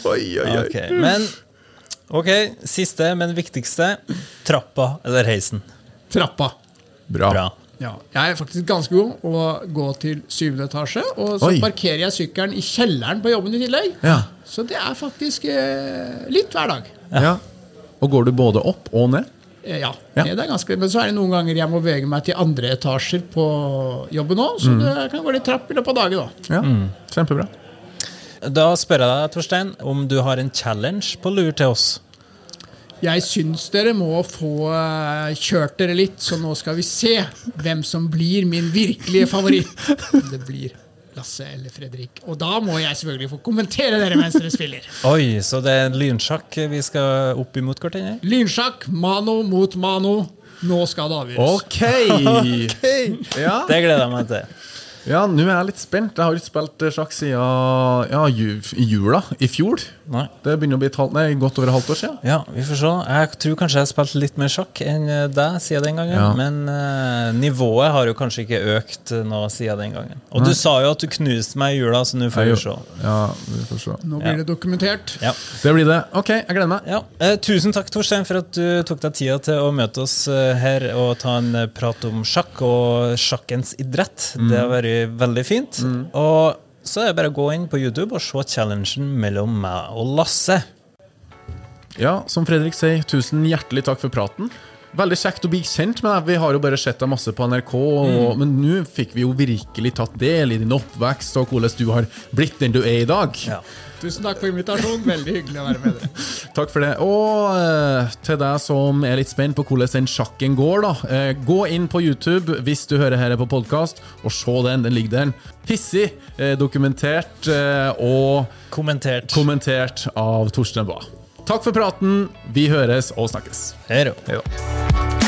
[SPEAKER 4] Oi, oi, oi.
[SPEAKER 2] Okay, Men ok, siste, men viktigste. Trappa eller heisen?
[SPEAKER 3] Trappa.
[SPEAKER 4] Bra.
[SPEAKER 2] Bra.
[SPEAKER 3] Ja, jeg er faktisk ganske god å gå til syvende etasje, og så
[SPEAKER 4] Oi.
[SPEAKER 3] parkerer jeg sykkelen i kjelleren på jobben i tillegg.
[SPEAKER 4] Ja.
[SPEAKER 3] Så det er faktisk eh, litt hver dag.
[SPEAKER 4] ja. Og går du både opp og ned?
[SPEAKER 3] Eh, Ja,
[SPEAKER 4] Ja.
[SPEAKER 3] det er ganske, Men så er det noen ganger jeg må bevege meg til andre etasjer på jobben òg, så det kan gå litt trapp i løpet av dagen òg.
[SPEAKER 4] Ja, kjempebra.
[SPEAKER 2] Da spør jeg deg, Torstein, om du har en challenge på lur til oss.
[SPEAKER 3] Jeg syns dere må få eh, kjørt dere litt, så nå skal vi se hvem som blir min virkelige favoritt. Det blir Lasse eller Fredrik. Og da må jeg selvfølgelig få kommentere dere mens dere spiller.
[SPEAKER 2] Oi, så det er lynsjakk vi skal opp imot hverandre?
[SPEAKER 3] Lynsjakk, mano mot mano. Nå skal det avgjøres.
[SPEAKER 4] Ok! Ja,
[SPEAKER 2] Det gleder jeg meg til.
[SPEAKER 4] Ja nå er jeg litt spent. Jeg har ikke spilt eh, sjakk siden ja, i jula i fjor.
[SPEAKER 2] Nei.
[SPEAKER 4] Det begynner å bli talt, nei, godt over et halvt år siden.
[SPEAKER 2] Ja, vi får se. Jeg tror kanskje jeg har spilt litt mer sjakk enn eh, deg siden den gangen.
[SPEAKER 4] Ja.
[SPEAKER 2] Men uh, nivået har jo kanskje ikke økt nå siden den gangen. Og du sa jo at du knuste meg i jula, så nå får vi se.
[SPEAKER 4] Ja, vi får se.
[SPEAKER 3] Nå blir det dokumentert.
[SPEAKER 2] Ja.
[SPEAKER 4] Det blir det. Ok, jeg gleder meg.
[SPEAKER 2] Ja. Eh, tusen takk, Torstein, for at du tok deg tida til å møte oss her og ta en prat om sjakk og sjakkens idrett. Det har vært veldig fint. Og så er det bare å gå inn på YouTube og se challengen mellom meg og Lasse.
[SPEAKER 4] Ja, som Fredrik sier, tusen hjertelig takk for praten. Veldig kjekt å bli kjent med deg. Vi har jo bare sett deg masse på NRK, og, men nå fikk vi jo virkelig tatt del i din oppvekst og hvordan du har blitt den du er i dag.
[SPEAKER 2] Ja.
[SPEAKER 3] Tusen takk for invitasjonen. Veldig hyggelig å være med dere.
[SPEAKER 4] Takk for det. Og eh, til deg som er litt spent på hvordan den sjakken går, da. Eh, gå inn på YouTube hvis du hører her på podkast, og se den. Den ligger der. Hissig eh, dokumentert og
[SPEAKER 2] Kommentert.
[SPEAKER 4] kommentert av Torstein Bae. Takk for praten. Vi høres og snakkes. Hei da.